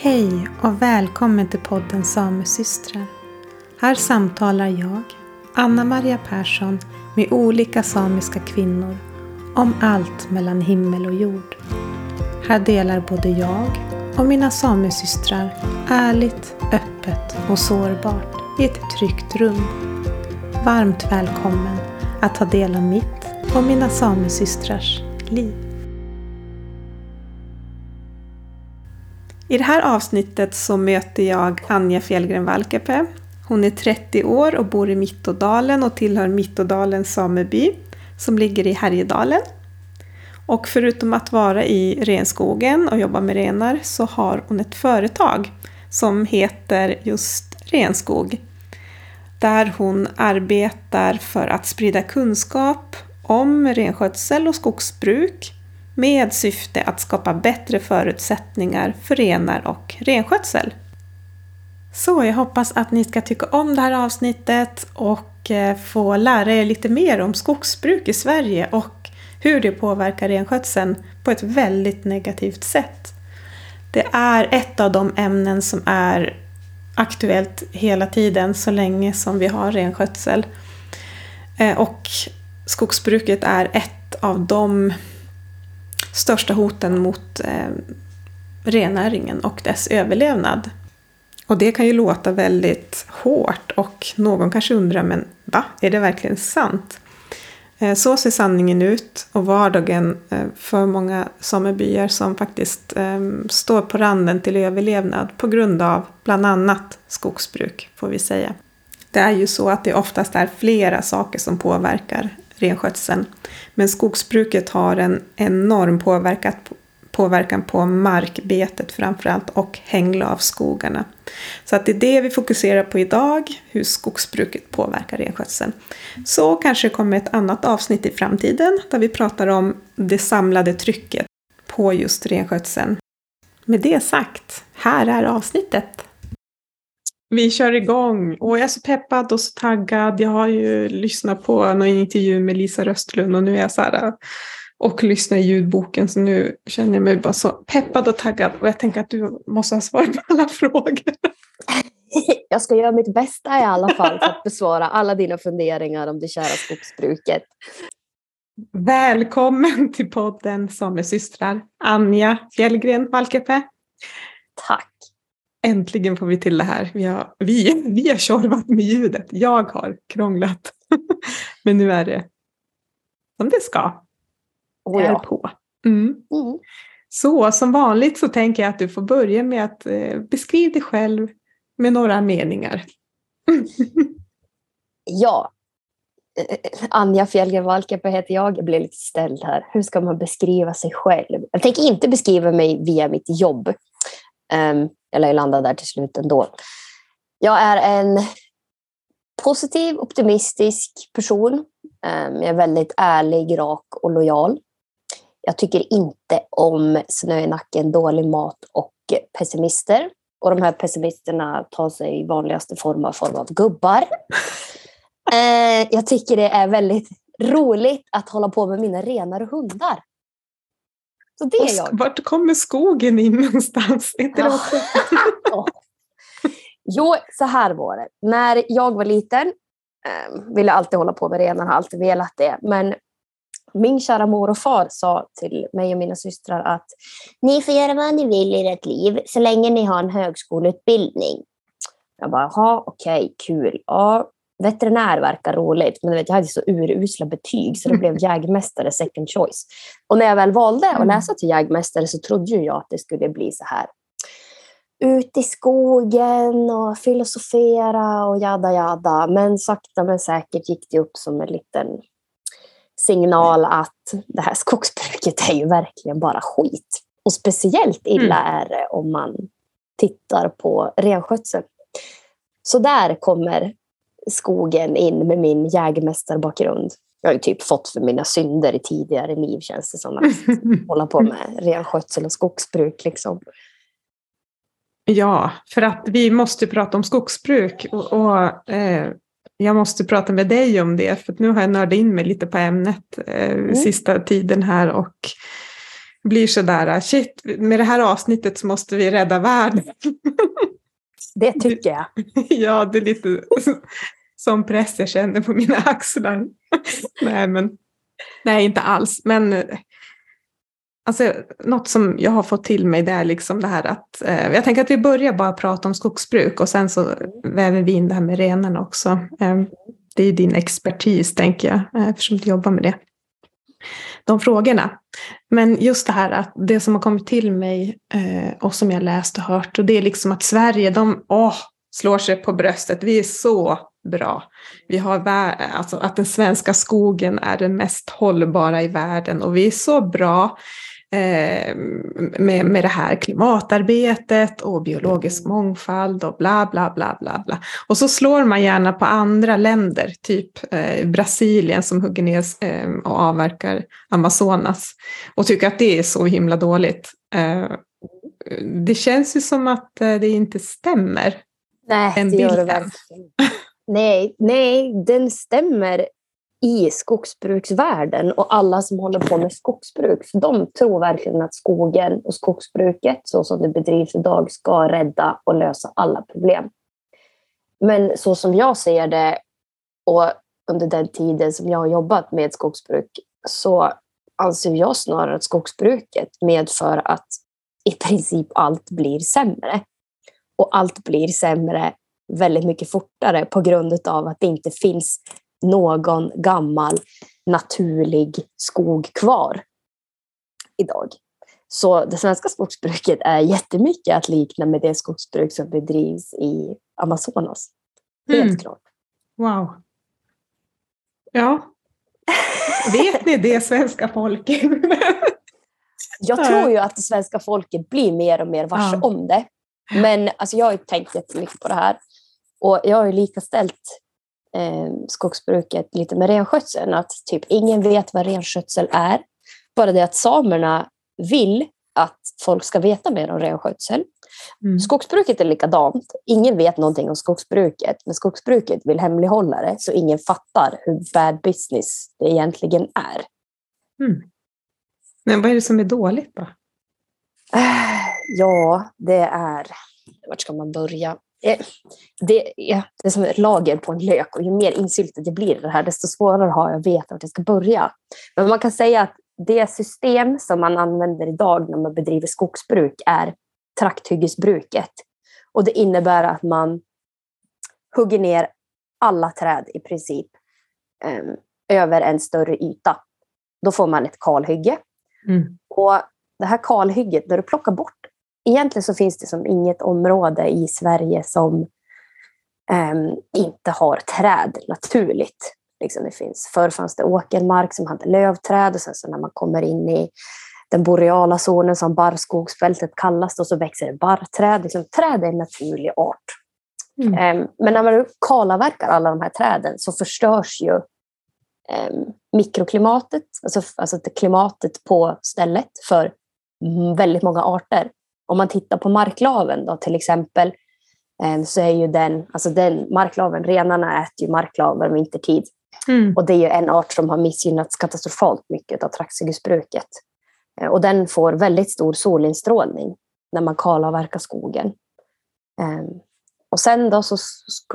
Hej och välkommen till podden Samesystrar. Här samtalar jag, Anna Maria Persson, med olika samiska kvinnor om allt mellan himmel och jord. Här delar både jag och mina samesystrar ärligt, öppet och sårbart i ett tryggt rum. Varmt välkommen att ta del av mitt och mina samesystrars liv. I det här avsnittet så möter jag Anja Fjällgren Valkepe. Hon är 30 år och bor i Mittådalen och tillhör Mittådalens sameby som ligger i Härjedalen. Och förutom att vara i renskogen och jobba med renar så har hon ett företag som heter just Renskog. Där hon arbetar för att sprida kunskap om renskötsel och skogsbruk med syfte att skapa bättre förutsättningar för renar och renskötsel. Så jag hoppas att ni ska tycka om det här avsnittet och eh, få lära er lite mer om skogsbruk i Sverige och hur det påverkar renskötseln på ett väldigt negativt sätt. Det är ett av de ämnen som är aktuellt hela tiden så länge som vi har renskötsel. Eh, och skogsbruket är ett av de största hoten mot eh, rennäringen och dess överlevnad. Och det kan ju låta väldigt hårt och någon kanske undrar, men va? Är det verkligen sant? Eh, så ser sanningen ut och vardagen eh, för många samebyar som faktiskt eh, står på randen till överlevnad på grund av bland annat skogsbruk, får vi säga. Det är ju så att det oftast är flera saker som påverkar renskötseln. Men skogsbruket har en enorm påverkan på markbetet framförallt och hänglavskogarna. Så att det är det vi fokuserar på idag, hur skogsbruket påverkar renskötseln. Så kanske det kommer ett annat avsnitt i framtiden där vi pratar om det samlade trycket på just renskötseln. Med det sagt, här är avsnittet. Vi kör igång och jag är så peppad och så taggad. Jag har ju lyssnat på någon intervju med Lisa Röstlund och nu är jag så här och lyssnar i ljudboken så nu känner jag mig bara så peppad och taggad och jag tänker att du måste ha svar på alla frågor. Jag ska göra mitt bästa i alla fall för att besvara alla dina funderingar om det kära skogsbruket. Välkommen till podden Samesystrar, Anja Fjällgren Valkeapää. Tack. Äntligen får vi till det här. Vi har, vi, vi har tjorvat med ljudet. Jag har krånglat. Men nu är det som det ska. Oh ja. på. Mm. Mm. Så som vanligt så tänker jag att du får börja med att eh, beskriva dig själv med några meningar. ja. Anja Fjällgren Valkeapää heter jag. Jag blir lite ställd här. Hur ska man beskriva sig själv? Jag tänker inte beskriva mig via mitt jobb. Um, jag lär ju landa där till slut ändå. Jag är en positiv, optimistisk person. Ehm, jag är väldigt ärlig, rak och lojal. Jag tycker inte om snö i nacken, dålig mat och pessimister. Och de här pessimisterna tar sig i vanligaste form av form av gubbar. Ehm, jag tycker det är väldigt roligt att hålla på med mina renar och hundar. Så det är jag. Vart kommer skogen in någonstans? inte det också? jo, så här var det. När jag var liten eh, ville jag alltid hålla på med renar, har alltid velat det. Men min kära mor och far sa till mig och mina systrar att ni får göra vad ni vill i ert liv så länge ni har en högskoleutbildning. Jag bara, jaha, okej, okay, kul. Ja, veterinär verkar roligt, men vet, jag hade så urusla betyg så det blev jägmästare second choice. Och när jag väl valde att mm. läsa till jägmästare så trodde jag att det skulle bli så här ut i skogen och filosofera och jada jada. Men sakta men säkert gick det upp som en liten signal att det här skogsbruket är ju verkligen bara skit. Och speciellt illa mm. är det om man tittar på renskötsel. Så där kommer skogen in med min jägmästarbakgrund. Jag har ju typ fått för mina synder i tidigare liv känns det som. Att hålla på med renskötsel och skogsbruk. Liksom. Ja, för att vi måste prata om skogsbruk. Och, och eh, jag måste prata med dig om det, för nu har jag nördat in mig lite på ämnet eh, mm. sista tiden här. Och blir sådär, shit, med det här avsnittet så måste vi rädda världen. Det tycker jag. ja, det är lite som press jag känner på mina axlar. nej, men, nej, inte alls. Men alltså, något som jag har fått till mig det är liksom det här att eh, jag tänker att vi börjar bara prata om skogsbruk och sen så väver vi in det här med renarna också. Eh, det är din expertis tänker jag eh, eftersom du jobbar med det. De frågorna. Men just det här att det som har kommit till mig eh, och som jag läst och hört och det är liksom att Sverige, de åh, slår sig på bröstet. Vi är så bra. Vi har alltså att den svenska skogen är den mest hållbara i världen och vi är så bra eh, med, med det här klimatarbetet och biologisk mångfald och bla bla bla bla bla. Och så slår man gärna på andra länder, typ eh, Brasilien som hugger ner eh, och avverkar Amazonas och tycker att det är så himla dåligt. Eh, det känns ju som att eh, det inte stämmer. Nej, det gör det verkligen nej, nej, den stämmer i skogsbruksvärlden och alla som håller på med skogsbruk. För de tror verkligen att skogen och skogsbruket så som det bedrivs idag ska rädda och lösa alla problem. Men så som jag ser det och under den tiden som jag har jobbat med skogsbruk så anser jag snarare att skogsbruket medför att i princip allt blir sämre. Och allt blir sämre väldigt mycket fortare på grund av att det inte finns någon gammal naturlig skog kvar idag. Så det svenska skogsbruket är jättemycket att likna med det skogsbruk som bedrivs i Amazonas. Helt mm. klart. Wow. Ja. Vet ni det, svenska folket? jag tror ju att det svenska folket blir mer och mer varse ja. om det. Men alltså, jag har tänkt jättemycket på det här. Och jag har ju lika ställt eh, skogsbruket lite med renskötseln. Att typ ingen vet vad renskötsel är. Bara det att samerna vill att folk ska veta mer om renskötsel. Mm. Skogsbruket är likadant. Ingen vet någonting om skogsbruket, men skogsbruket vill hemlighålla det så ingen fattar hur bad business det egentligen är. Mm. Men vad är det som är dåligt då? Ja, det är... Vart ska man börja? Eh, det, ja, det är som ett lager på en lök och ju mer insyltat det blir det här desto svårare har jag att veta vart jag ska börja. Men man kan säga att det system som man använder idag när man bedriver skogsbruk är trakthyggesbruket. Och det innebär att man hugger ner alla träd i princip eh, över en större yta. Då får man ett kalhygge. Mm. Och det här kalhygget, när du plockar bort egentligen så finns det som inget område i Sverige som um, inte har träd naturligt. Liksom det finns, förr fanns det åkermark som hade lövträd och sen så när man kommer in i den boreala zonen som barrskogsfältet kallas då, så växer det barrträd. Liksom, träd är en naturlig art. Mm. Um, men när man kalavverkar alla de här träden så förstörs ju um, mikroklimatet, alltså, alltså klimatet på stället för väldigt många arter. Om man tittar på marklaven då, till exempel eh, så är ju den, alltså den marklaven, renarna äter ju marklaver vintertid. Mm. Och det är ju en art som har missgynnats katastrofalt mycket av trakthyggesbruket. Eh, och den får väldigt stor solinstrålning när man kalavverkar skogen. Eh, och sen då så,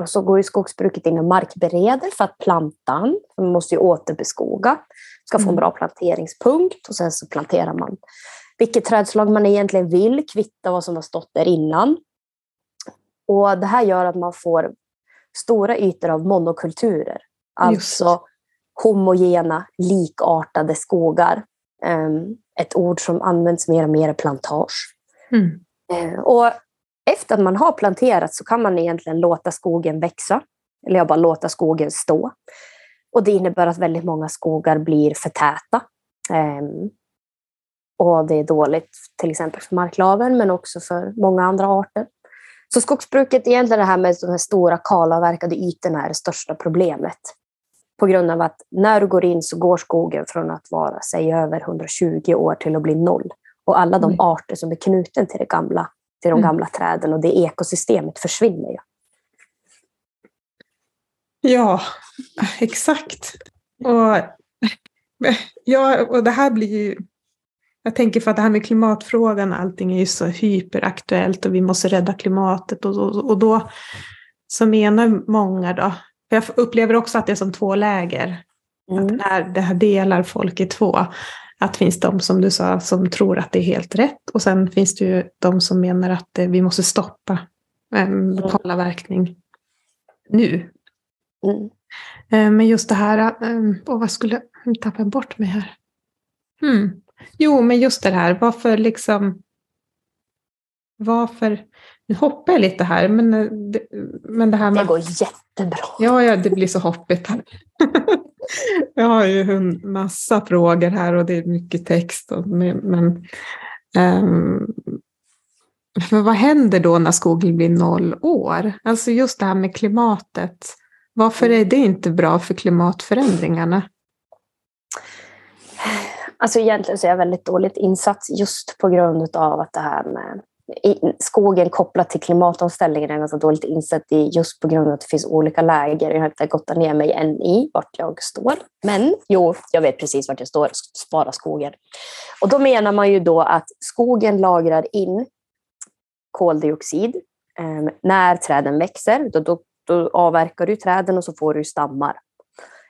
så går ju skogsbruket in och markbereder för att plantan, man måste ju återbeskoga, ska få en mm. bra planteringspunkt och sen så planterar man vilket trädslag man egentligen vill, kvitta vad som har stått där innan. Och det här gör att man får stora ytor av monokulturer, alltså Just. homogena, likartade skogar. Ehm, ett ord som används mer och mer är plantage. Mm. Ehm, och efter att man har planterat så kan man egentligen låta skogen växa, eller jag bara låta skogen stå. Och det innebär att väldigt många skogar blir för täta. Och det är dåligt till exempel för marklaven men också för många andra arter. Så skogsbruket, egentligen det här med de här stora kalavverkade ytorna är det största problemet. På grund av att när du går in så går skogen från att vara, säg över 120 år till att bli noll. Och alla de mm. arter som är knuten till, det gamla, till de mm. gamla träden och det ekosystemet försvinner ju. Ja, exakt. Och, ja, och det här blir ju jag tänker för att det här med klimatfrågan, allting är ju så hyperaktuellt och vi måste rädda klimatet och, och, och då så menar många då, jag upplever också att det är som två läger, mm. att det här, det här delar folk i två. Att det finns de som du sa som tror att det är helt rätt och sen finns det ju de som menar att vi måste stoppa en lokala verkning nu. Mm. Eh, men just det här, och vad skulle jag tappa bort mig här? Hmm. Jo, men just det här, varför liksom... Varför... Nu hoppar jag lite här, men eh, det, men det här med... Det går jättebra. Ja, ja det blir så hoppigt här. jag har ju en massa frågor här och det är mycket text. Och, men, um, men vad händer då när skogen blir noll år? Alltså just det här med klimatet. Varför är det inte bra för klimatförändringarna? Alltså egentligen så är jag väldigt dåligt insatt just på grund av att det här med skogen kopplat till klimatomställningen är ganska dåligt insatt i just på grund av att det finns olika läger. Jag har inte gått ner mig än i vart jag står. Men jo, jag vet precis vart jag står. Spara skogen. Och då menar man ju då att skogen lagrar in koldioxid eh, när träden växer. Då, då, då avverkar du träden och så får du stammar.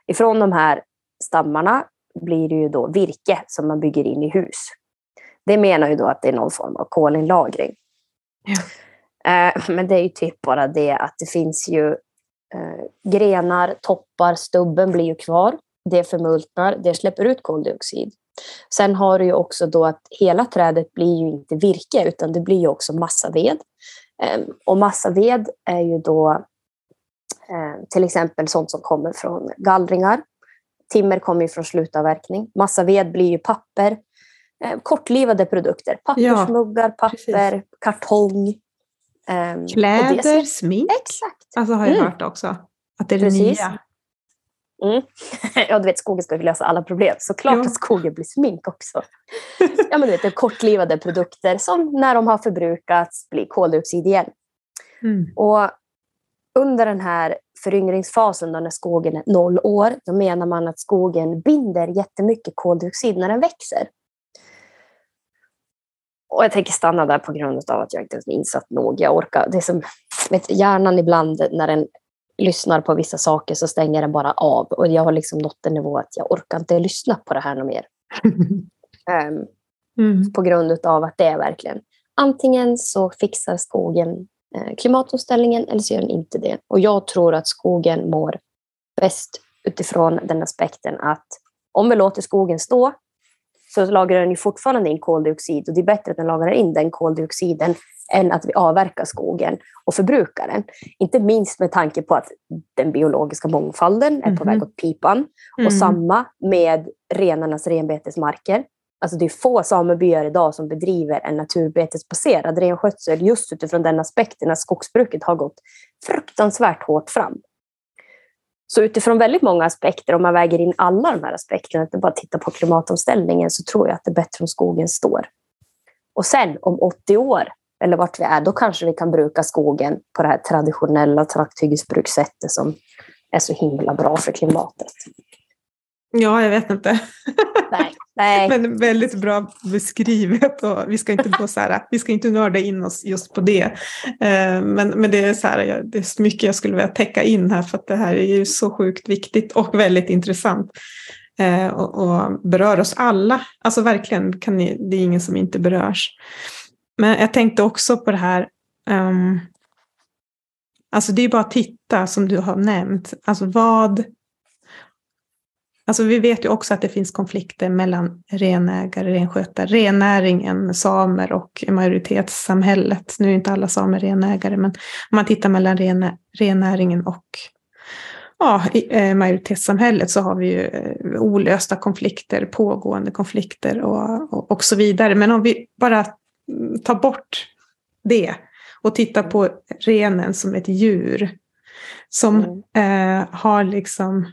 Ifrån de här stammarna blir det ju då virke som man bygger in i hus. Det menar ju då att det är någon form av kolinlagring. Ja. Eh, men det är ju typ bara det att det finns ju eh, grenar, toppar, stubben blir ju kvar. Det förmultnar, det släpper ut koldioxid. Sen har du ju också då att hela trädet blir ju inte virke utan det blir ju också massaved. Eh, och massaved är ju då till exempel sånt som kommer från gallringar Timmer kommer ju från slutavverkning. Massa ved blir ju papper. Eh, kortlivade produkter. Pappersmuggar, ja, papper, precis. kartong. Eh, Kläder, ser... smink. Exakt. Alltså har jag mm. hört också. Att det är det precis. nya. Mm. ja, du vet, skogen ska ju lösa alla problem. Såklart ja. att skogen blir smink också. ja, men du vet, det är kortlivade produkter som när de har förbrukats blir koldioxid igen. Mm. Och under den här föryngringsfasen då när skogen är noll år, då menar man att skogen binder jättemycket koldioxid när den växer. Och jag tänker stanna där på grund av att jag inte är insatt nog. Jag orkar, det är som, vet, hjärnan ibland när den lyssnar på vissa saker så stänger den bara av. Och jag har liksom nått en nivå att jag orkar inte lyssna på det här något mer. um, mm. På grund av att det är verkligen antingen så fixar skogen klimatomställningen eller så gör den inte det. Och jag tror att skogen mår bäst utifrån den aspekten att om vi låter skogen stå så lagrar den ju fortfarande in koldioxid och det är bättre att den lagrar in den koldioxiden än att vi avverkar skogen och förbrukar den. Inte minst med tanke på att den biologiska mångfalden är på mm. väg åt pipan. Mm. Och samma med renarnas renbetesmarker. Alltså det är få samebyar idag som bedriver en naturbetesbaserad renskötsel just utifrån den aspekten att skogsbruket har gått fruktansvärt hårt fram. Så utifrån väldigt många aspekter, om man väger in alla de här aspekterna, inte bara titta på klimatomställningen, så tror jag att det är bättre om skogen står. Och sen om 80 år, eller vart vi är, då kanske vi kan bruka skogen på det här traditionella trakthyggesbrukssättet som är så himla bra för klimatet. Ja, jag vet inte. Nej, nej. Men väldigt bra beskrivet och vi ska inte gå så här, vi ska inte nörda in oss just på det. Eh, men, men det är så här, det är så mycket jag skulle vilja täcka in här för att det här är ju så sjukt viktigt och väldigt intressant. Eh, och, och berör oss alla. Alltså verkligen, kan ni, det är ingen som inte berörs. Men jag tänkte också på det här, um, alltså det är bara att titta som du har nämnt, alltså vad Alltså vi vet ju också att det finns konflikter mellan renägare, renskötare, rennäringen, samer och majoritetssamhället. Nu är inte alla samer renägare, men om man tittar mellan rennäringen och ja, eh, majoritetssamhället så har vi ju eh, olösta konflikter, pågående konflikter och, och, och så vidare. Men om vi bara tar bort det och tittar på renen som ett djur som mm. eh, har liksom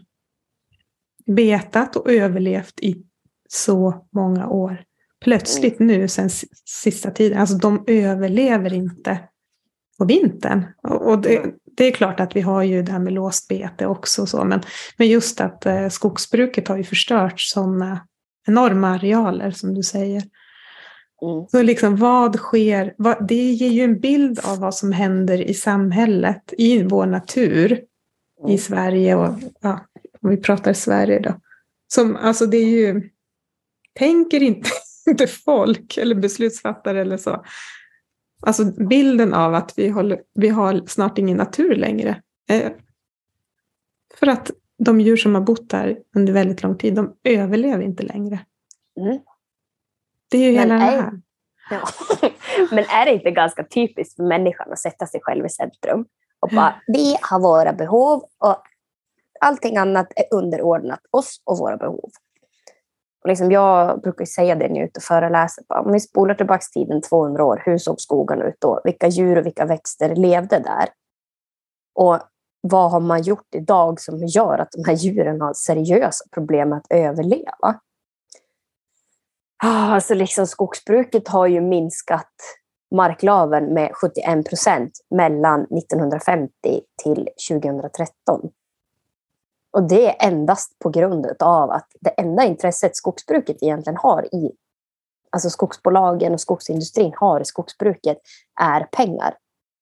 betat och överlevt i så många år. Plötsligt mm. nu sen sista tiden, alltså de överlever inte på vintern. Och det, det, är klart att vi har ju det här med låst bete också, så, men, men just att eh, skogsbruket har ju förstört sådana enorma arealer som du säger. Mm. Så liksom vad sker? Vad, det ger ju en bild av vad som händer i samhället, i vår natur, mm. i Sverige och ja, vi pratar Sverige då. Som, alltså det är ju, tänker inte, inte folk eller beslutsfattare eller så. Alltså bilden av att vi, håller, vi har snart ingen natur längre. Eh, för att de djur som har bott där under väldigt lång tid, de överlever inte längre. Mm. Det är ju hela det här. Ja. Men är det inte ganska typiskt för människan att sätta sig själv i centrum och bara, vi har våra behov och allting annat är underordnat oss och våra behov. Och liksom jag brukar säga det när jag är ute och föreläser. Om vi spolar tillbaka tiden 200 år, hur såg skogen ut då? Vilka djur och vilka växter levde där? Och vad har man gjort idag som gör att de här djuren har seriösa problem med att överleva? Ah, alltså liksom skogsbruket har ju minskat marklaven med 71 procent mellan 1950 till 2013. Och det är endast på grund av att det enda intresset skogsbruket egentligen har i, alltså skogsbolagen och skogsindustrin har i skogsbruket är pengar.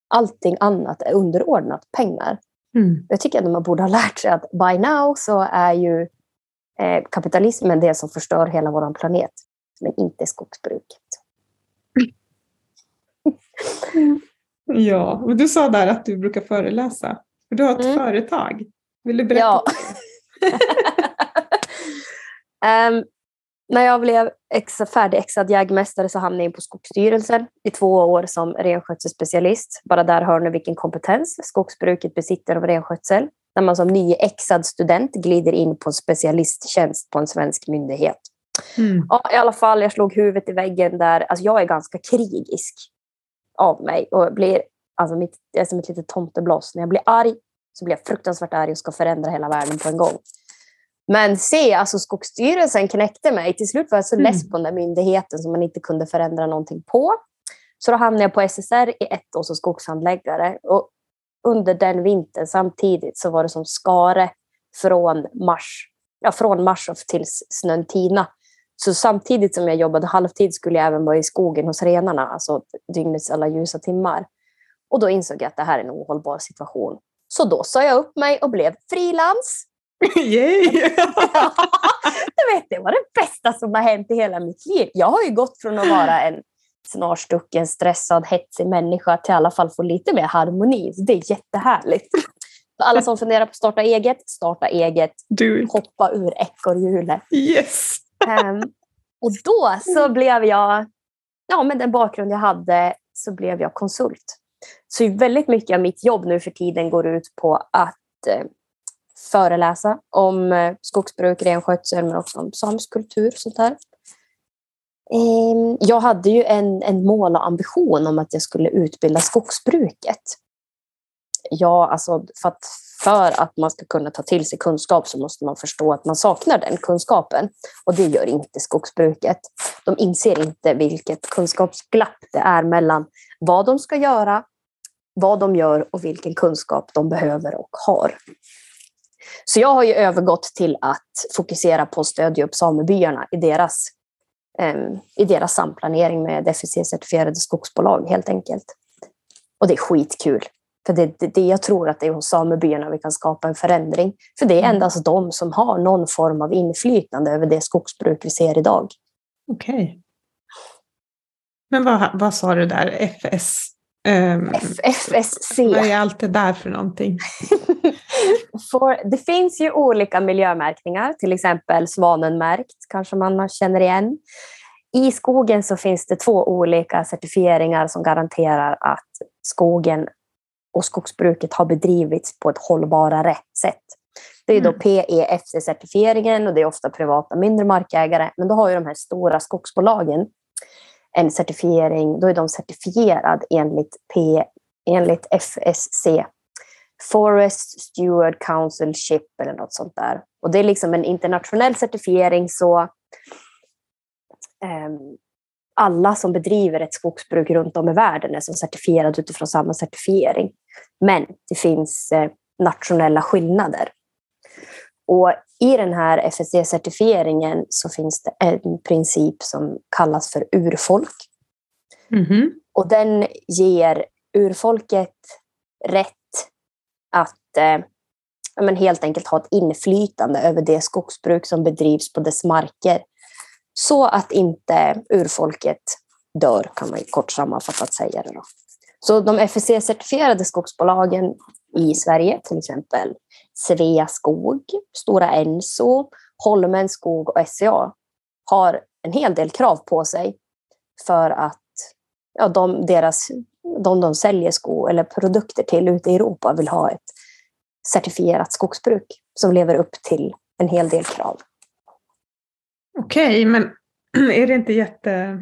Allting annat är underordnat pengar. Mm. Jag tycker att man borde ha lärt sig att by now så är ju eh, kapitalismen det som förstör hela vår planet, men inte skogsbruket. ja, men du sa där att du brukar föreläsa. Du har ett mm. företag. Vill du berätta? Ja. um, när jag blev ex färdigexad jägmästare så hamnade jag in på Skogsstyrelsen i två år som renskötselspecialist. Bara där hör ni vilken kompetens skogsbruket besitter av renskötsel. När man som nyexad student glider in på en specialisttjänst på en svensk myndighet. Mm. Ja, I alla fall, jag slog huvudet i väggen där. Alltså, jag är ganska krigisk av mig och blir alltså mitt, jag är som ett litet tomteblås. När jag blir arg så blir jag fruktansvärt arg och ska förändra hela världen på en gång. Men se, alltså Skogsstyrelsen knäckte mig. Till slut var jag så mm. less på den där myndigheten som man inte kunde förändra någonting på. Så då hamnade jag på SSR i ett år som skogshandläggare. Och under den vintern samtidigt så var det som skare från mars, ja, från mars tills snön tina. Så samtidigt som jag jobbade halvtid skulle jag även vara i skogen hos renarna, alltså dygnets alla ljusa timmar. Och då insåg jag att det här är en ohållbar situation. Så då sa jag upp mig och blev frilans. Yay! du vet, det var det bästa som har hänt i hela mitt liv. Jag har ju gått från att vara en snarstucken, stressad, hetsig människa till i alla fall få lite mer harmoni. Det är jättehärligt. För alla som funderar på att starta eget, starta eget. Hoppa ur ekorrhjulet. Yes! Um, och då så blev jag, ja med den bakgrund jag hade, så blev jag konsult. Så väldigt mycket av mitt jobb nu för tiden går ut på att eh, föreläsa om eh, skogsbruk, renskötsel men också om samisk kultur. Sånt där. Ehm, jag hade ju en, en mål och ambition om att jag skulle utbilda skogsbruket. Ja, alltså för att, för att man ska kunna ta till sig kunskap så måste man förstå att man saknar den kunskapen. Och det gör inte skogsbruket. De inser inte vilket kunskapsglapp det är mellan vad de ska göra vad de gör och vilken kunskap de behöver och har. Så jag har ju övergått till att fokusera på att stödja upp samebyarna i deras, um, i deras samplanering med FSC-certifierade skogsbolag helt enkelt. Och det är skitkul. För det, det, det, jag tror att det är hos samebyarna vi kan skapa en förändring. För det är mm. endast de som har någon form av inflytande över det skogsbruk vi ser idag. Okej. Okay. Men vad, vad sa du där? FS? Um, FSC. Vad är allt det där för någonting? för, det finns ju olika miljömärkningar, till exempel Svanenmärkt kanske man känner igen. I skogen så finns det två olika certifieringar som garanterar att skogen och skogsbruket har bedrivits på ett hållbarare sätt. Det är då mm. PEFC-certifieringen och det är ofta privata mindre markägare. Men då har ju de här stora skogsbolagen en certifiering, då är de certifierad enligt, P, enligt FSC, Forest Steward Councilship eller något sånt där. Och det är liksom en internationell certifiering så um, alla som bedriver ett skogsbruk runt om i världen är som certifierade utifrån samma certifiering. Men det finns eh, nationella skillnader. Och i den här FSC-certifieringen så finns det en princip som kallas för urfolk. Mhm. Och den ger urfolket rätt att eh, men helt enkelt ha ett inflytande över det skogsbruk som bedrivs på dess marker. Så att inte urfolket dör, kan man kort sammanfattat säga det. Då. Så de FSC-certifierade skogsbolagen i Sverige, till exempel Sveaskog, Stora Enso, Holmens Skog och SCA, har en hel del krav på sig för att ja, de, deras, de de säljer skog eller produkter till ute i Europa vill ha ett certifierat skogsbruk som lever upp till en hel del krav. Okej, men är det inte jätte...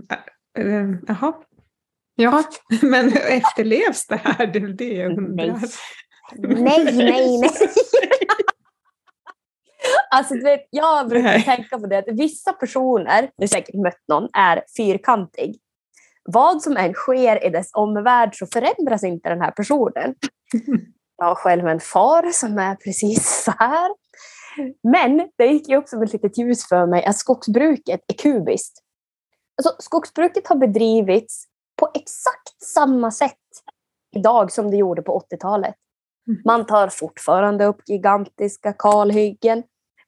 äh, äh, Jaha. Ja, men efterlevs det här? Det är det jag undrar. Nej, nej, nej. Alltså, du vet, jag brukar Nej. tänka på det att vissa personer, du har säkert mött någon, är fyrkantig. Vad som än sker i dess omvärld så förändras inte den här personen. Jag har själv en far som är precis så här. Men det gick ju också med ett litet ljus för mig att skogsbruket är kubiskt. Alltså, skogsbruket har bedrivits på exakt samma sätt idag som det gjorde på 80-talet. Mm. Man tar fortfarande upp gigantiska kalhyggen.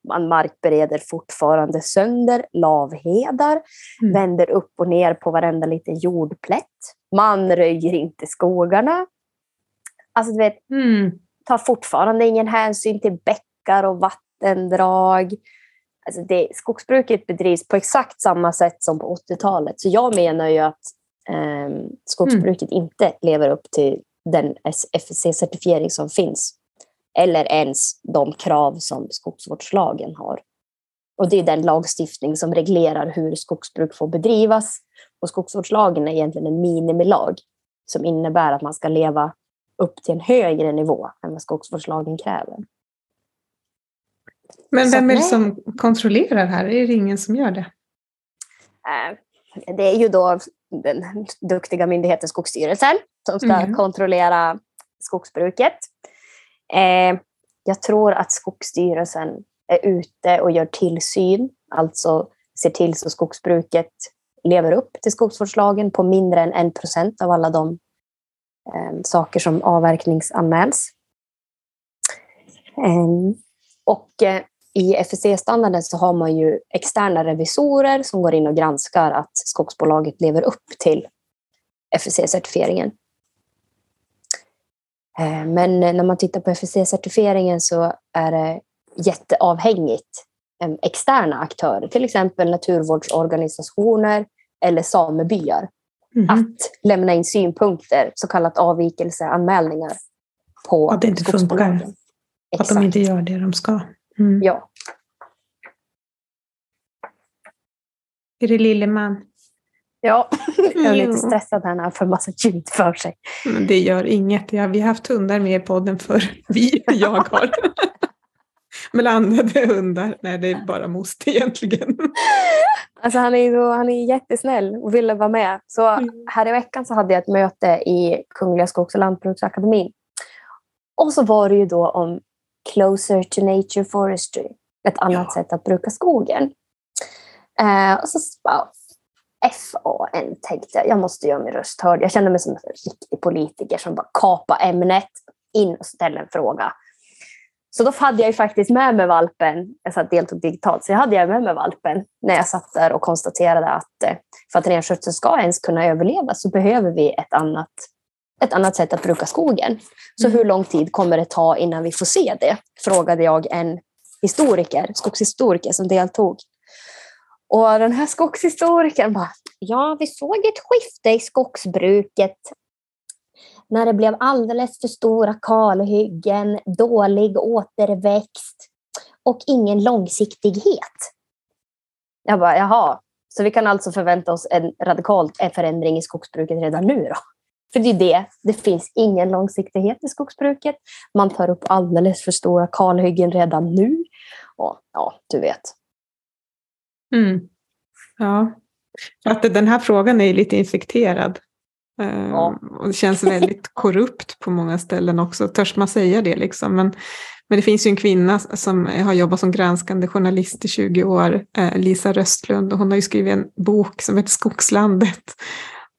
Man markbereder fortfarande sönder lavhedar, Mm. vänder upp och ner på varenda liten jordplätt. Man röjer inte skogarna. Alltså, du vet, Mm. tar fortfarande ingen hänsyn till bäckar och vattendrag. Alltså det, skogsbruket bedrivs på exakt samma sätt som på 80-talet. Så jag menar ju att ehm, skogsbruket inte lever upp till den FSC-certifiering som finns. Eller ens de krav som skogsvårdslagen har. Och det är den lagstiftning som reglerar hur skogsbruk får bedrivas. Och skogsvårdslagen är egentligen en minimilag som innebär att man ska leva upp till en högre nivå än vad skogsvårdslagen kräver. Men vem är det som kontrollerar här? Är det ingen som gör det? Eh, Det är ju då den duktiga myndigheten Skogsstyrelsen som ska Mhm. kontrollera skogsbruket. Eh, Jag tror att Skogsstyrelsen är ute och gör tillsyn, alltså ser till så skogsbruket lever upp till skogsvårdslagen på mindre än en procent av alla de eh, saker som avverkningsanmäls. Eh, och eh, i FSC-standarden så har man ju externa revisorer som går in och granskar att skogsbolaget lever upp till FSC-certifieringen. Eh, Men när man tittar på FSC-certifieringen så är det jätteavhängigt eh, externa aktörer, till exempel naturvårdsorganisationer eller samebyar, Mhm. att lämna in synpunkter, så kallat avvikelseanmälningar på Att det inte funkar. Att de inte gör det de ska. Mm. Ja. Är det Lilleman? Ja, jag är lite stressad här när han får massa ljud för sig. Men det gör inget. Ja, vi har haft hundar med i podden för vi, jag har. Blandade hundar. Nej, det är bara moster egentligen. Alltså han är, så, han är jättesnäll och ville vara med. Så Mm. här i veckan så hade jag ett möte i Kungliga Skogs och lantbruksakademin. Och så var det ju då om closer to nature forestry. Ett annat Ja. sätt att bruka skogen. Eh, och så FAN tänkte jag, jag måste göra min röst hörd. Jag kände mig som en riktig politiker som bara kapar ämnet, in och ställer en fråga. Så då hade jag ju faktiskt med mig valpen, jag satt deltog digitalt, så jag hade jag med mig valpen när jag satt där och konstaterade att eh, för att renskötseln ska ens kunna överleva så behöver vi ett annat, ett annat sätt att bruka skogen. Så Mm. hur lång tid kommer det ta innan vi får se det? Frågade jag en historiker, skogshistoriker som deltog. Och den här skogshistorikern bara, ja vi såg ett skifte i skogsbruket när det blev alldeles för stora kalhyggen, dålig återväxt och ingen långsiktighet. Jag bara, jaha, så vi kan alltså förvänta oss en radikal förändring i skogsbruket redan nu då? För det är det, det finns ingen långsiktighet i skogsbruket. Man tar upp alldeles för stora kalhyggen redan nu. Och ja, du vet. Mm. Ja, att den här frågan är lite infekterad. Eh, Ja. Och det känns väldigt korrupt på många ställen också. Törs man säga det liksom? Men, men det finns ju en kvinna som har jobbat som granskande journalist i 20 år, eh, Lisa Röstlund, och hon har ju skrivit en bok som heter Skogslandet.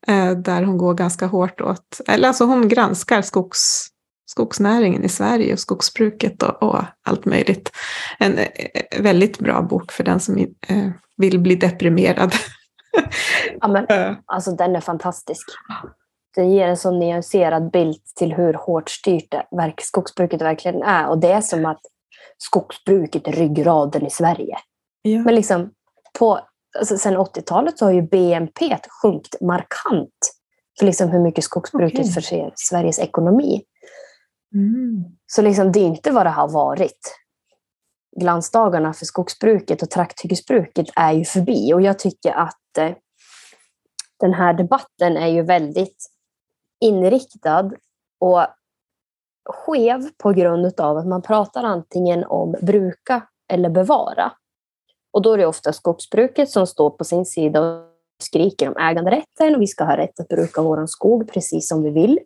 eh, där hon går ganska hårt åt, eller alltså hon granskar skogs, skogsnäringen i Sverige och skogsbruket och, och allt möjligt. En eh, väldigt bra bok för den som eh, vill bli deprimerad. Ja, men, alltså den är fantastisk. Den ger en så nyanserad bild till hur hårt styrt skogsbruket verkligen är. Och det är som att skogsbruket är ryggraden i Sverige. Ja. Men liksom på, alltså sen 80-talet så har ju BNP sjunkit markant för liksom hur mycket skogsbruket okay. förser Sveriges ekonomi. Mm. Så liksom det är inte vad det har varit. Glansdagarna för skogsbruket och trakthyggesbruket är ju förbi och jag tycker att eh, den här debatten är ju väldigt inriktad och skev på grund av att man pratar antingen om bruka eller bevara. Och då är det ofta skogsbruket som står på sin sida och skriker om äganderätten och vi ska ha rätt att bruka vår skog precis som vi vill.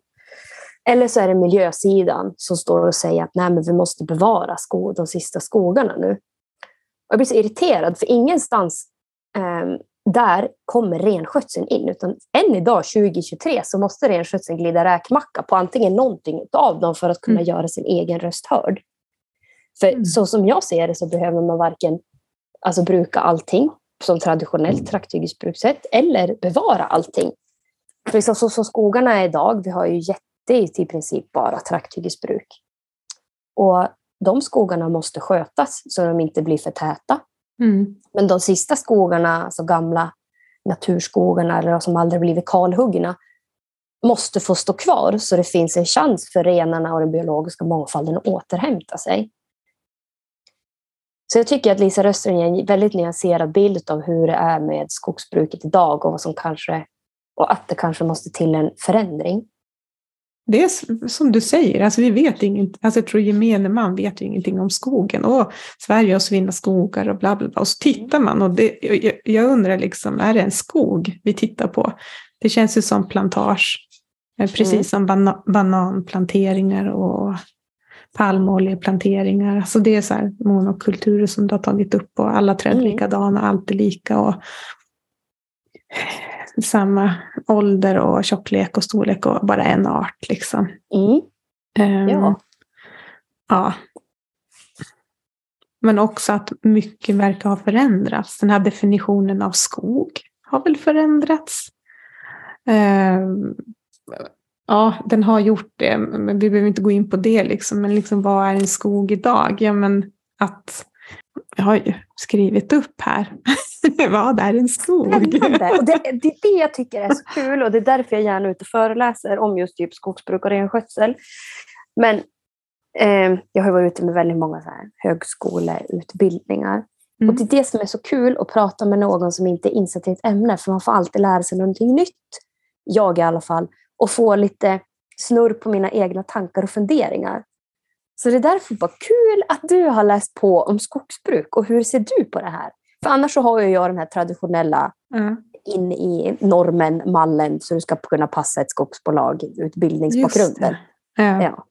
Eller så är det miljösidan som står och säger att Nej, men vi måste bevara skog, de sista skogarna nu. Jag blir så irriterad för ingenstans eh, där kommer renskötseln in. Utan än idag, 2023, så måste renskötseln glida räkmacka på antingen någonting av dem för att kunna mm. göra sin egen röst hörd. För mm. så som jag ser det så behöver man varken alltså, bruka allting som traditionellt trakthyggesbrukssätt eller bevara allting. För så, så, så skogarna är idag, vi har ju jätte i princip bara trakthyggesbruk. Och de skogarna måste skötas så de inte blir för täta. Mm. Men de sista skogarna, alltså gamla naturskogarna eller som aldrig blivit kalhuggna, måste få stå kvar så det finns en chans för renarna och den biologiska mångfalden att återhämta sig. Så jag tycker att Lisa Röström ger en väldigt nyanserad bild av hur det är med skogsbruket idag och, vad som kanske, och att det kanske måste till en förändring det är som du säger, alltså vi vet inget, alltså jag tror gemene man vet ju ingenting om skogen. Och Sverige har svinna skogar och bla bla bla. Och så tittar man och det, jag, jag, undrar liksom, är det en skog vi tittar på? Det känns ju som plantage, eh, precis mm. som bana, bananplanteringar och palmoljeplanteringar. Alltså det är så här monokulturer som du har tagit upp och alla träd mm. likadana, allt är lika. Och samma ålder och tjocklek och storlek och bara en art. Liksom. Mm. Um, ja. ja. Men också att mycket verkar ha förändrats. Den här definitionen av skog har väl förändrats. Um, ja, den har gjort det, men vi behöver inte gå in på det. Liksom. Men liksom, vad är en skog idag? Ja, men att jag har ju skrivit upp här. Vad är en skog? Och det, det, är det jag tycker är så kul och det är därför jag gärna är ute och föreläser om just typ skogsbruk och renskötsel. Men eh, jag har varit ute med väldigt många så här högskoleutbildningar. Mm. Och det är det som är så kul att prata med någon som inte är insatt i ett ämne, för man får alltid lära sig någonting nytt. Jag i alla fall. Och få lite snurr på mina egna tankar och funderingar. Så det är därför bara kul att du har läst på om skogsbruk och hur ser du på det här? För annars så har jag den här traditionella mm. in i normen, mallen, så du ska kunna passa ett skogsbolag, utbildningsbakgrunden. Ja. ja.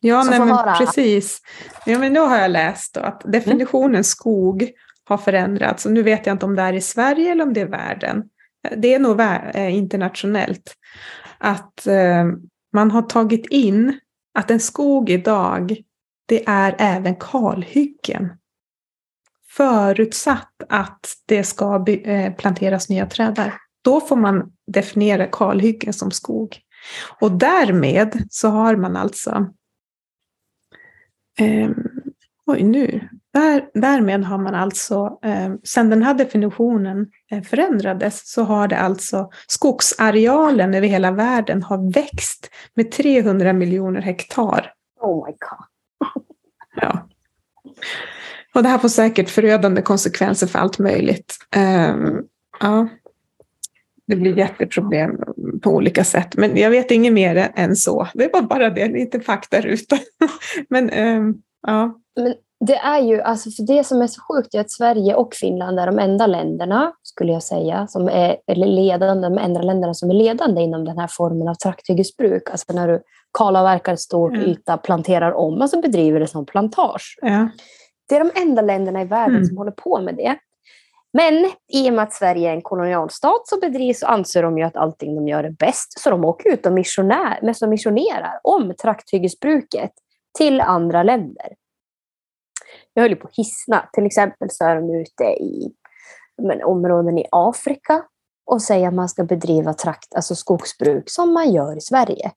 Ja, nej, men precis. Ja, men nu har jag läst då att definitionen mm. skog har förändrats. Och nu vet jag inte om det är i Sverige eller om det är världen. Det är nog eh, internationellt. Att eh, man har tagit in att en skog idag, det är även kalhyggen. Förutsatt att det ska eh, planteras nya träd där. Då får man definiera kalhyggen som skog. Och därmed så har man alltså eh, Oj, nu. Där, därmed har man alltså, eh, sen den här definitionen eh, förändrades, så har det alltså skogsarealen över hela världen har växt med 300 miljoner hektar. Oh my god. ja. Och det här får säkert förödande konsekvenser för allt möjligt. Eh, ja. Det blir jätteproblem på olika sätt. Men jag vet inget mer än så. Det var bara det, lite fakta ute. Men ehm, ja. Men det är ju, alltså för det som är så sjukt är att Sverige och Finland är de enda länderna, skulle jag säga, som är ledande, de enda länderna som är ledande inom den här formen av trakthyggesbruk. Alltså när du kalavverkar stor mm. yta, planterar om, alltså bedriver det som plantage. Ja. Det är de enda länderna i världen mm. som håller på med det. Men i och med att Sverige är en kolonialstat så bedrivs och anser de ju att allting de gör är bäst. Så de åker ut och missionär, och missionerar om trakthyggesbruket till andra länder. Jag höll på att hissna. Till exempel så är de ute i men, områden i Afrika och säger att man ska bedriva trakt, alltså skogsbruk som man gör i Sverige.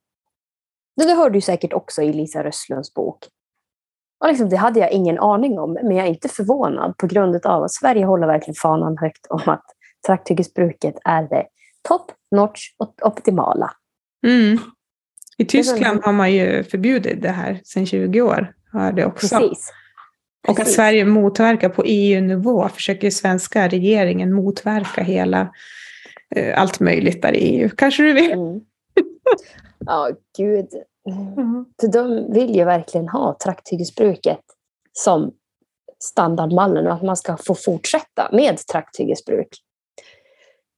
Det, det hörde du säkert också i Lisa Röstlunds bok. Och liksom, det hade jag ingen aning om, men jag är inte förvånad på grund av att Sverige håller verkligen fanan högt om att trakthyggesbruket är det top notch och optimala. Mm. I Tyskland har man ju förbjudit det här sedan 20 år. Har det också. Precis. Och att Sverige motverkar på EU-nivå, försöker svenska regeringen motverka hela, eh, allt möjligt där i EU. Kanske du vet? Mm. Ja, gud. Mm. För de vill ju verkligen ha trakthyggesbruket som standardmallen och att man ska få fortsätta med trakthyggesbruk.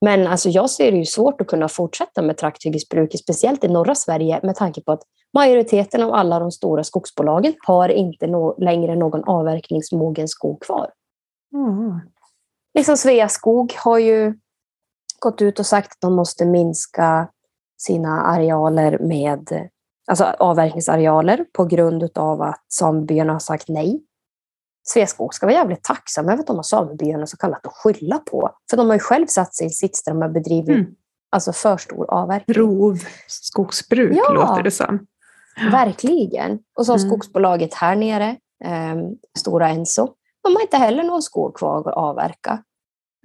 Men alltså jag ser det ju svårt att kunna fortsätta med trakthyggesbruk, speciellt i norra Sverige, med tanke på att majoriteten av alla de stora skogsbolagen har inte no längre någon avverkningsmogen skog kvar. Mm. Liksom Sveaskog har ju gått ut och sagt att de måste minska sina arealer med alltså avverkningsarealer på grund av att samebyarna har sagt nej. Sveaskog ska vara jävligt tacksam över att de har samebyarna så kallat att skylla på. För de har ju själv satt sig i en sits där de har bedrivit mm. alltså för stor avverkning. Rovskogsbruk ja, låter det som. Verkligen. Och så har mm. skogsbolaget här nere, eh, Stora Enso, de har inte heller någon skog kvar att avverka.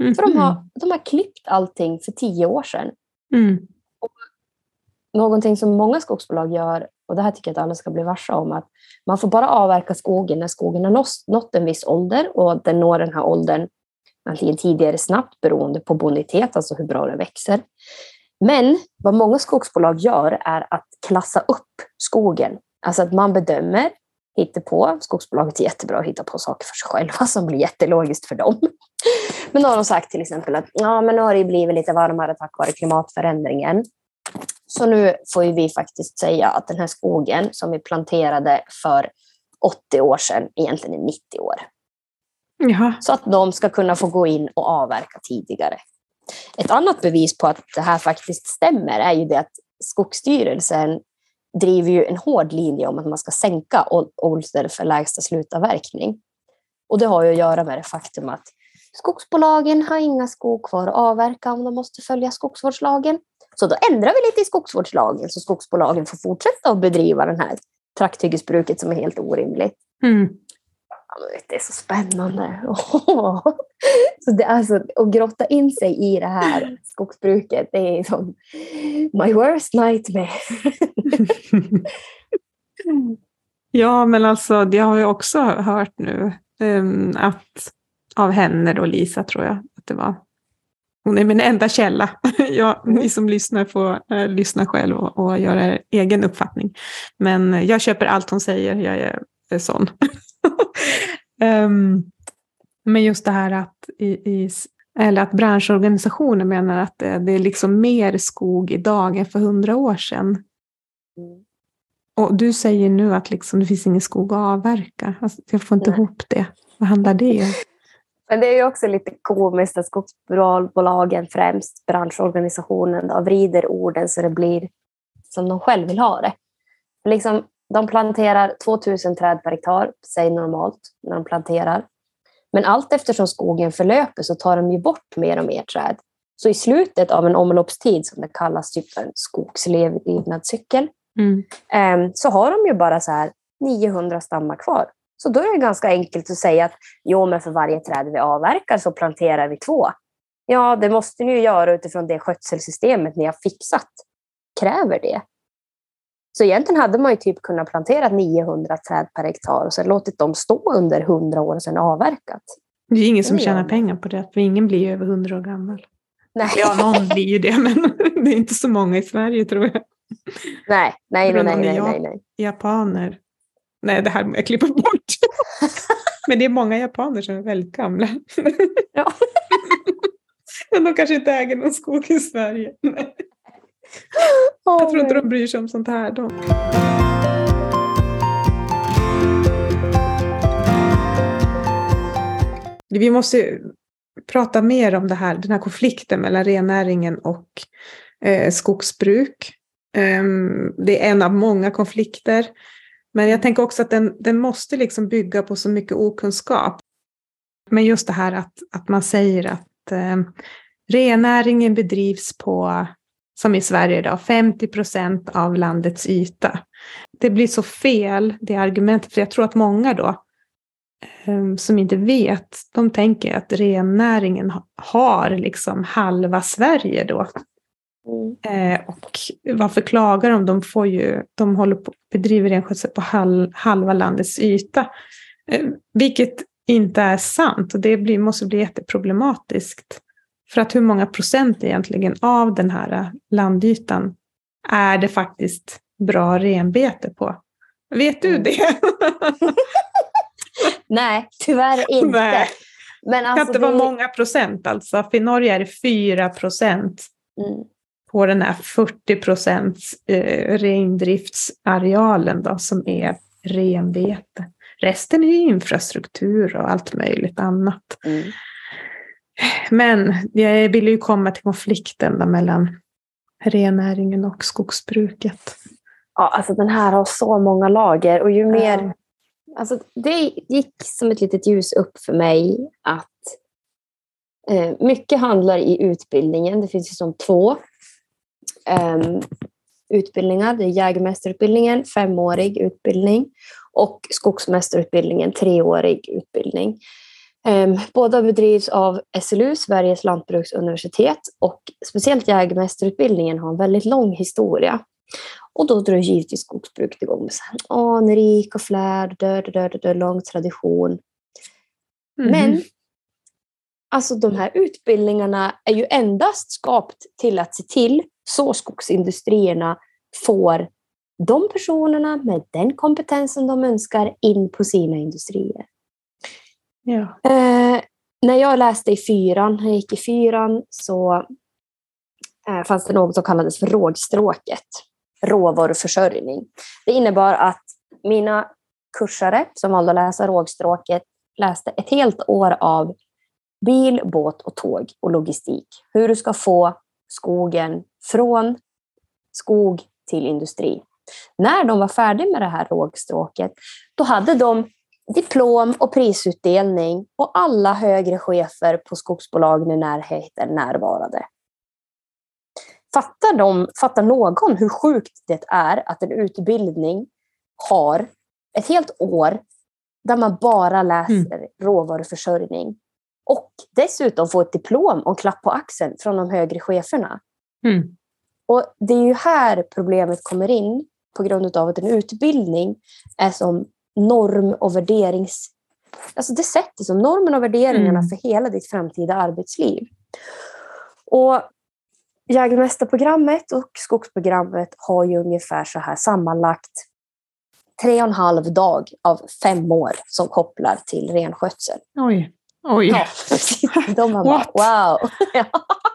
Mm. För de har, de har klippt allting för tio år sedan. Mm någonting som många skogsbolag gör, och det här tycker jag att alla ska bli varse om, att man får bara avverka skogen när skogen har nått en viss ålder och den når den här åldern antingen tidigare snabbt beroende på bonitet, alltså hur bra den växer. Men vad många skogsbolag gör är att klassa upp skogen. Alltså att man bedömer, hittar på, skogsbolaget är jättebra att hitta på saker för sig själva som blir jättelogiskt för dem. Men då har de sagt till exempel att ja, men nu har det blivit lite varmare tack vare klimatförändringen. Så nu får vi faktiskt säga att den här skogen som vi planterade för 80 år sedan egentligen är 90 år. Jaha. Så att de ska kunna få gå in och avverka tidigare. Ett annat bevis på att det här faktiskt stämmer är ju det att Skogsstyrelsen driver ju en hård linje om att man ska sänka ålder för lägsta slutavverkning. Och det har ju att göra med det faktum att skogsbolagen har inga skog kvar att avverka om de måste följa skogsvårdslagen. Så då ändrar vi lite i skogsvårdslagen så skogsbolagen får fortsätta att bedriva den här trakthyggesbruket som är helt orimligt. Mm det är så spännande. så det alltså, att grotta in sig i det här skogsbruket, det är som my worst nightmare. ja, men alltså det har jag också hört nu. Um, att av henne då, Lisa tror jag att det var, hon är min enda källa. Jag, ni som lyssnar får äh, lyssna själv och, och göra egen uppfattning. Men jag köper allt hon säger, jag är, är sån. Um, men just det här att, i, i, eller att branschorganisationer menar att det, det, är liksom mer skog idag än för hundra år sedan. Mm. Och du säger nu att liksom, det finns ingen skog att avverka. Alltså, jag får inte Nej. ihop det. Vad handlar det om? Men det är ju också lite komiskt att skogsbolagen, främst branschorganisationen, då, vrider orden så det blir som de själva vill ha det. Liksom, de planterar 2000 träd per hektar, säg normalt, när de planterar. Men allt eftersom skogen förlöper så tar de ju bort mer och mer träd. Så i slutet av en omloppstid, som det kallas, typ en skogslevnadscykel, mm. Ehm, så har de ju bara så här 900 stammar kvar. Så då är det ganska enkelt att säga att jo, men för varje träd vi avverkar så planterar vi två. Ja, det måste ni ju göra utifrån det skötselsystemet ni har fixat. Kräver det. Så egentligen hade man ju typ kunnat plantera 900 träd per hektar och sen låtit dem stå under 100 år och sen avverkat. Det är ingen som tjänar pengar på det, för ingen blir ju över 100 år gammal. Nej. Ja, någon blir ju det, men det är inte så många i Sverige tror jag. Nej, nej, nej, nej, nej, nej, nej. Japaner Nej, det här må jag klippa bort. Men det är många japaner som är väldigt gamla. Ja. Men de kanske inte äger någon skog i Sverige. Nej. Jag tror inte de bryr sig om sånt här. De. Vi måste prata mer om det här, den här konflikten mellan rennäringen och eh, skogsbruk. Um, det är en av många konflikter. Men jag tänker också att den, den måste liksom bygga på så mycket okunskap. Men just det här att, att man säger att eh, rennäringen bedrivs på, som i Sverige idag, 50 procent av landets yta. Det blir så fel, det argumentet, för jag tror att många då eh, som inte vet, de tänker att rennäringen har liksom halva Sverige då. Mm. Eh, och varför klagar de? De, får ju, de håller på, bedriver renskötsel på halv, halva landets yta. Eh, vilket inte är sant och det blir, måste bli jätteproblematiskt. För att hur många procent egentligen av den här landytan är det faktiskt bra renbete på? Vet du mm. det? Nej, tyvärr inte. Nej. Men alltså det kan inte vara många procent alltså. För i Norge är det 4 procent. Mm på den här 40 procents eh, rendriftsarealen då, som är renbete. Resten är infrastruktur och allt möjligt annat. Mm. Men jag ville ju komma till konflikten mellan rennäringen och skogsbruket. Ja, alltså den här har så många lager och ju mer... Ja. Alltså det gick som ett litet ljus upp för mig att eh, mycket handlar i utbildningen. Det finns ju som två um, utbildningar. Det är jägmästarutbildningen, femårig utbildning och skogsmästarutbildningen, treårig utbildning. Um, båda bedrivs av SLU, Sveriges lantbruksuniversitet och speciellt jägmästarutbildningen har en väldigt lång historia. Och då drar givetvis skogsbruket igång med anrik och flärd, död, död, död, lång tradition. Mm. Men alltså de här utbildningarna är ju endast skapt till att se till så skogsindustrierna får de personerna med den kompetensen de önskar in på sina industrier. Ja. Eh, när jag läste i fyran, när jag gick i fyran, så eh, fanns det något som kallades för rågstråket, råvaruförsörjning. Det innebar att mina kursare som valde att läsa rågstråket läste ett helt år av bil, båt och tåg och logistik. Hur du ska få skogen från skog till industri. När de var färdiga med det här rågstråket, då hade de diplom och prisutdelning och alla högre chefer på skogsbolagen i närheten närvarade. Fattar, de, fattar någon hur sjukt det är att en utbildning har ett helt år där man bara läser mm. råvaruförsörjning och dessutom få ett diplom och en klapp på axeln från de högre cheferna. Mm. Och Det är ju här problemet kommer in på grund av att en utbildning är som norm och värderings... Alltså det sätter som normen och värderingarna mm. för hela ditt framtida arbetsliv. Och Jägarmästarprogrammet och skogsprogrammet har ju ungefär så här sammanlagt tre och en halv dag av fem år som kopplar till renskötsel. Oj. Oj. Ja, De var bara, wow. ja.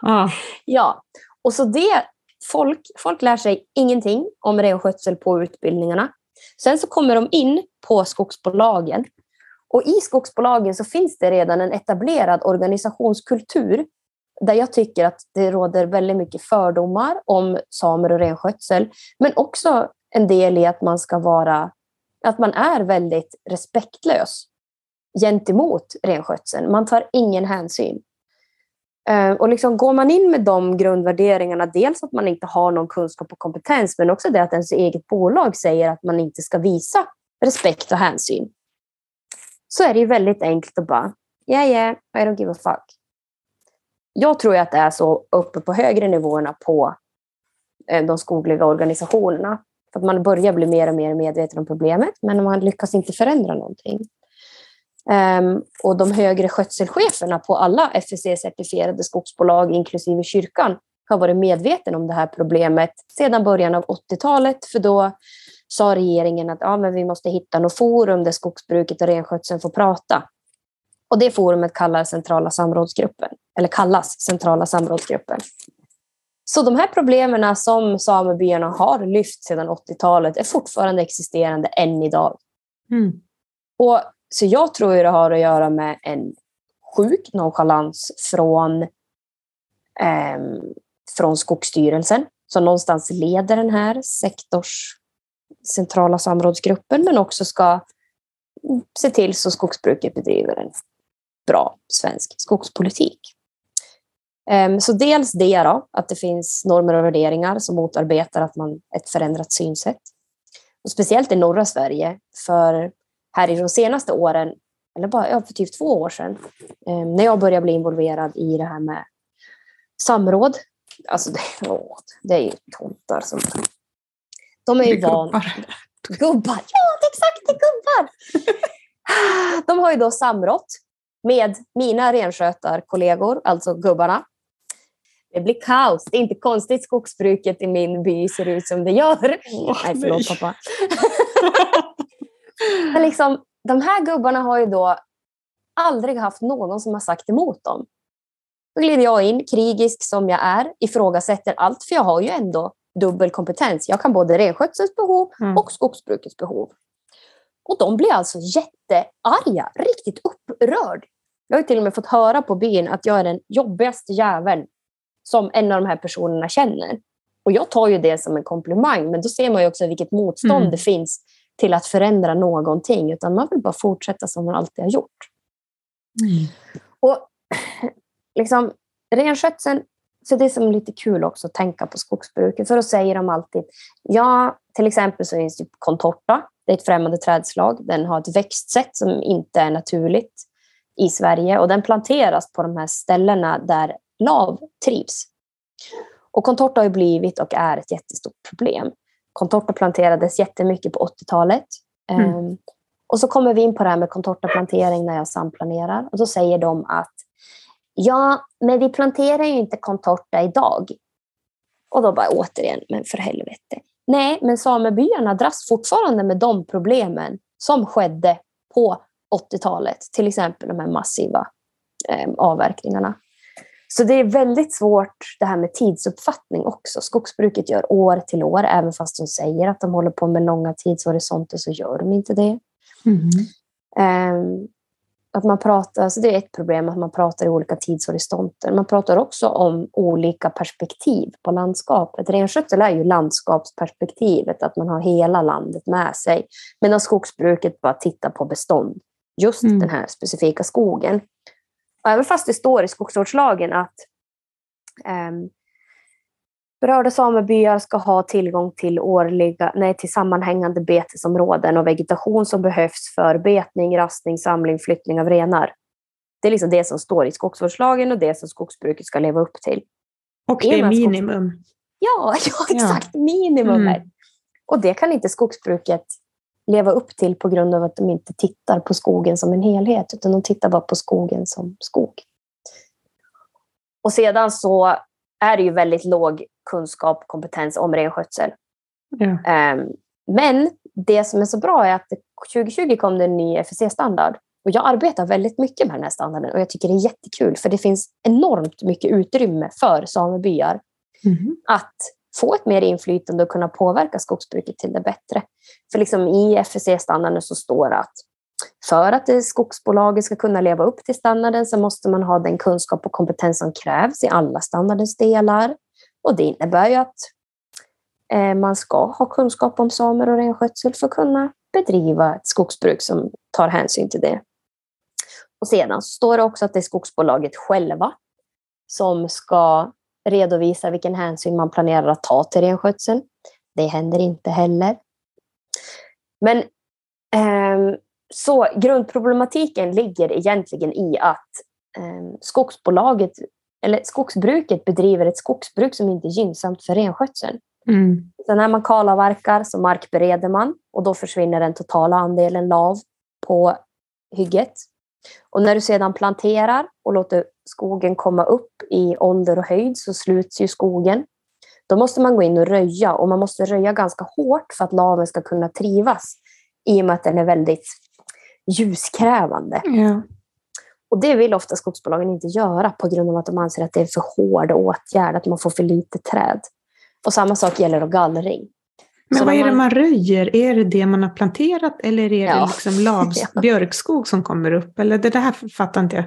Ah. ja, och så det, folk, folk lär sig ingenting om renskötsel på utbildningarna. Sen så kommer de in på skogsbolagen och i skogsbolagen så finns det redan en etablerad organisationskultur där jag tycker att det råder väldigt mycket fördomar om samer och renskötsel, men också en del i att man ska vara att man är väldigt respektlös gentemot renskötseln. Man tar ingen hänsyn. Eh, och liksom går man in med de grundvärderingarna, dels att man inte har någon kunskap och kompetens, men också det att ens eget bolag säger att man inte ska visa respekt och hänsyn, så är det ju väldigt enkelt att bara, yeah yeah, I don't give a fuck. Jag tror att det är så uppe på högre nivåerna på eh, de skogliga organisationerna. För att man börjar bli mer och mer medveten om problemet, men man lyckas inte förändra någonting. Um, och de högre skötselcheferna på alla FSC-certifierade skogsbolag, inklusive kyrkan, har varit medvetna om det här problemet sedan början av 80-talet. För då sa regeringen att ja, men vi måste hitta något forum där skogsbruket och renskötseln får prata. Och det forumet kallar centrala samrådsgruppen, eller kallas centrala samrådsgruppen. Så de här problemen som samebyarna har lyft sedan 80-talet är fortfarande existerande än idag. Mm. Och så jag tror det har att göra med en sjuk nonchalans från, eh, från Skogsstyrelsen som någonstans leder den här sektors centrala samrådsgruppen men också ska se till så skogsbruket bedriver en bra svensk skogspolitik. Ehm, så dels det då, att det finns normer och värderingar som motarbetar att man, ett förändrat synsätt. Och speciellt i norra Sverige, för här i de senaste åren, eller bara ja, för typ två år sedan, ehm, när jag började bli involverad i det här med samråd. Alltså det, åh, det är ju tomtar som... De är ju vana... Gubbar! Ja, det är exakt, det är gubbar! De har ju då samrått med mina renskötarkollegor, alltså gubbarna. Det blir kaos. Det är inte konstigt skogsbruket i min by ser ut som det gör. Oh, nej, förlåt nej. pappa. Men liksom, de här gubbarna har ju då aldrig haft någon som har sagt emot dem. Då glider jag in, krigisk som jag är, ifrågasätter allt, för jag har ju ändå dubbel kompetens. Jag kan både renskötselns behov mm. och skogsbrukets behov. Och de blir alltså jättearga, riktigt upprörd. Jag har till och med fått höra på byn att jag är den jobbigaste jäveln som en av de här personerna känner. Och jag tar ju det som en komplimang, men då ser man ju också vilket motstånd mm. det finns till att förändra någonting, utan man vill bara fortsätta som man alltid har gjort. Mm. Och liksom, renskötseln, så det är som lite kul också att tänka på skogsbruket, för då säger de alltid, ja, till exempel så finns det contorta, det är ett främmande trädslag, den har ett växtsätt som inte är naturligt i Sverige och den planteras på de här ställena där lav trivs. Och contorta har blivit och är ett jättestort problem. Contorta planterades jättemycket på 80-talet. Mm. Um, och så kommer vi in på det här med contortaplantering när jag samplanerar. Och då säger de att ja, men vi planterar ju inte contorta idag. Och då bara återigen, men för helvete. Nej, men samebyarna dras fortfarande med de problemen som skedde på 80-talet. Till exempel de här massiva eh, avverkningarna. Så det är väldigt svårt det här med tidsuppfattning också. Skogsbruket gör år till år, även fast de säger att de håller på med långa tidshorisonter så gör de inte det. Mm. Att man pratar, alltså det är ett problem att man pratar i olika tidshorisonter. Man pratar också om olika perspektiv på landskapet. Renskötsel är ju landskapsperspektivet, att man har hela landet med sig. Medan skogsbruket bara tittar på bestånd, just mm. den här specifika skogen. Och även fast det står i skogsvårdslagen att um, berörda samebyar ska ha tillgång till, årliga, nej, till sammanhängande betesområden och vegetation som behövs för betning, rastning, samling, flyttning av renar. Det är liksom det som står i skogsvårdslagen och det som skogsbruket ska leva upp till. Och det är minimum. Ja, ja, exakt. Ja. Minimum. Mm. Och det kan inte skogsbruket leva upp till på grund av att de inte tittar på skogen som en helhet, utan de tittar bara på skogen som skog. Och sedan så är det ju väldigt låg kunskap och kompetens om renskötsel. Ja. Um, men det som är så bra är att 2020 kom det en ny FSC-standard. Och jag arbetar väldigt mycket med den här standarden och jag tycker det är jättekul för det finns enormt mycket utrymme för samebyar mm. att få ett mer inflytande och kunna påverka skogsbruket till det bättre. För liksom i FSC-standarden så står det att för att skogsbolaget ska kunna leva upp till standarden så måste man ha den kunskap och kompetens som krävs i alla standardens delar. Och det innebär ju att eh, man ska ha kunskap om samer och renskötsel för att kunna bedriva ett skogsbruk som tar hänsyn till det. Och sedan står det också att det är skogsbolaget själva som ska redovisa vilken hänsyn man planerar att ta till renskötseln. Det händer inte heller. Men eh, så grundproblematiken ligger egentligen i att eh, skogsbolaget eller skogsbruket bedriver ett skogsbruk som inte är gynnsamt för renskötseln. Mm. Så när man kalavverkar så markbereder man och då försvinner den totala andelen lav på hygget. Och när du sedan planterar och låter skogen komma upp i ålder och höjd så sluts ju skogen. Då måste man gå in och röja och man måste röja ganska hårt för att laven ska kunna trivas i och med att den är väldigt ljuskrävande. Ja. Och det vill ofta skogsbolagen inte göra på grund av att de anser att det är för hård åtgärd, att man får för lite träd. Och samma sak gäller då gallring. Men Så vad är det man röjer? Är det det man har planterat eller är det ja. liksom lavs, björkskog som kommer upp? Eller det där fattar inte jag.